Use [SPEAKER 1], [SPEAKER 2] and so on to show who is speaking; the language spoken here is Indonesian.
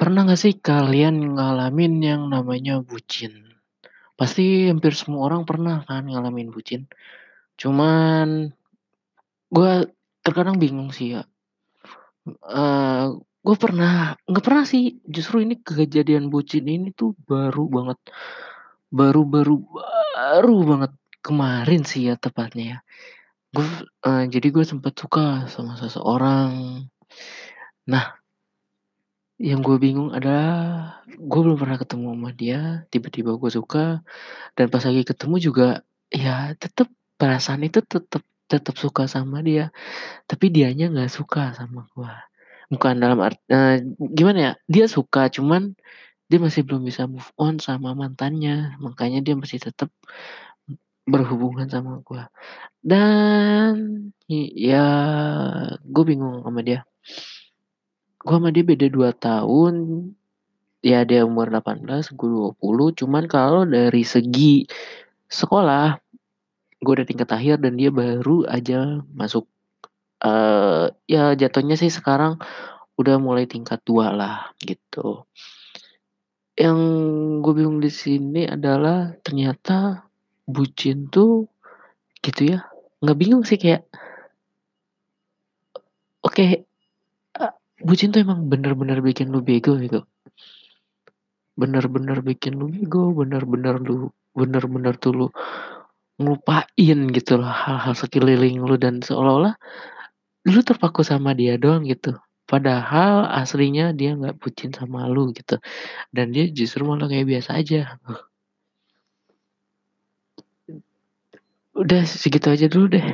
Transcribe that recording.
[SPEAKER 1] Pernah nggak sih kalian ngalamin yang namanya bucin? Pasti hampir semua orang pernah kan ngalamin bucin. Cuman gua terkadang bingung sih ya. Eee, gua pernah nggak pernah sih, justru ini kejadian bucin ini tuh baru banget. Baru baru banget kemarin sih ya tepatnya ya. Gua eee, jadi gue sempet suka sama seseorang. Nah yang gue bingung adalah gue belum pernah ketemu sama dia, tiba-tiba gue suka, dan pas lagi ketemu juga ya tetep perasaan itu tetep tetep suka sama dia, tapi dianya nggak suka sama gua. Bukan dalam art eee, gimana ya, dia suka cuman dia masih belum bisa move on sama mantannya, makanya dia masih tetep berhubungan sama gua. Dan ya gue bingung sama dia. Gua sama dia beda 2 tahun, ya dia umur 18, gue 20, cuman kalau dari segi sekolah, gue udah tingkat akhir dan dia baru aja masuk, eee, ya jatuhnya sih sekarang udah mulai tingkat 2 lah, gitu. Yang gue bingung di sini adalah ternyata bucin tuh gitu ya, nggak bingung sih kayak oke, e bucin tuh emang bener-bener bikin lu bego gitu. Bener-bener bikin lu bego, bener-bener lu bener-bener tuh lu ngelupain gitu loh hal-hal sekeliling lu dan seolah-olah lu terpaku sama dia doang gitu. Padahal aslinya dia nggak bucin sama lu gitu, dan dia justru malah kayak biasa aja. Udah segitu aja dulu deh.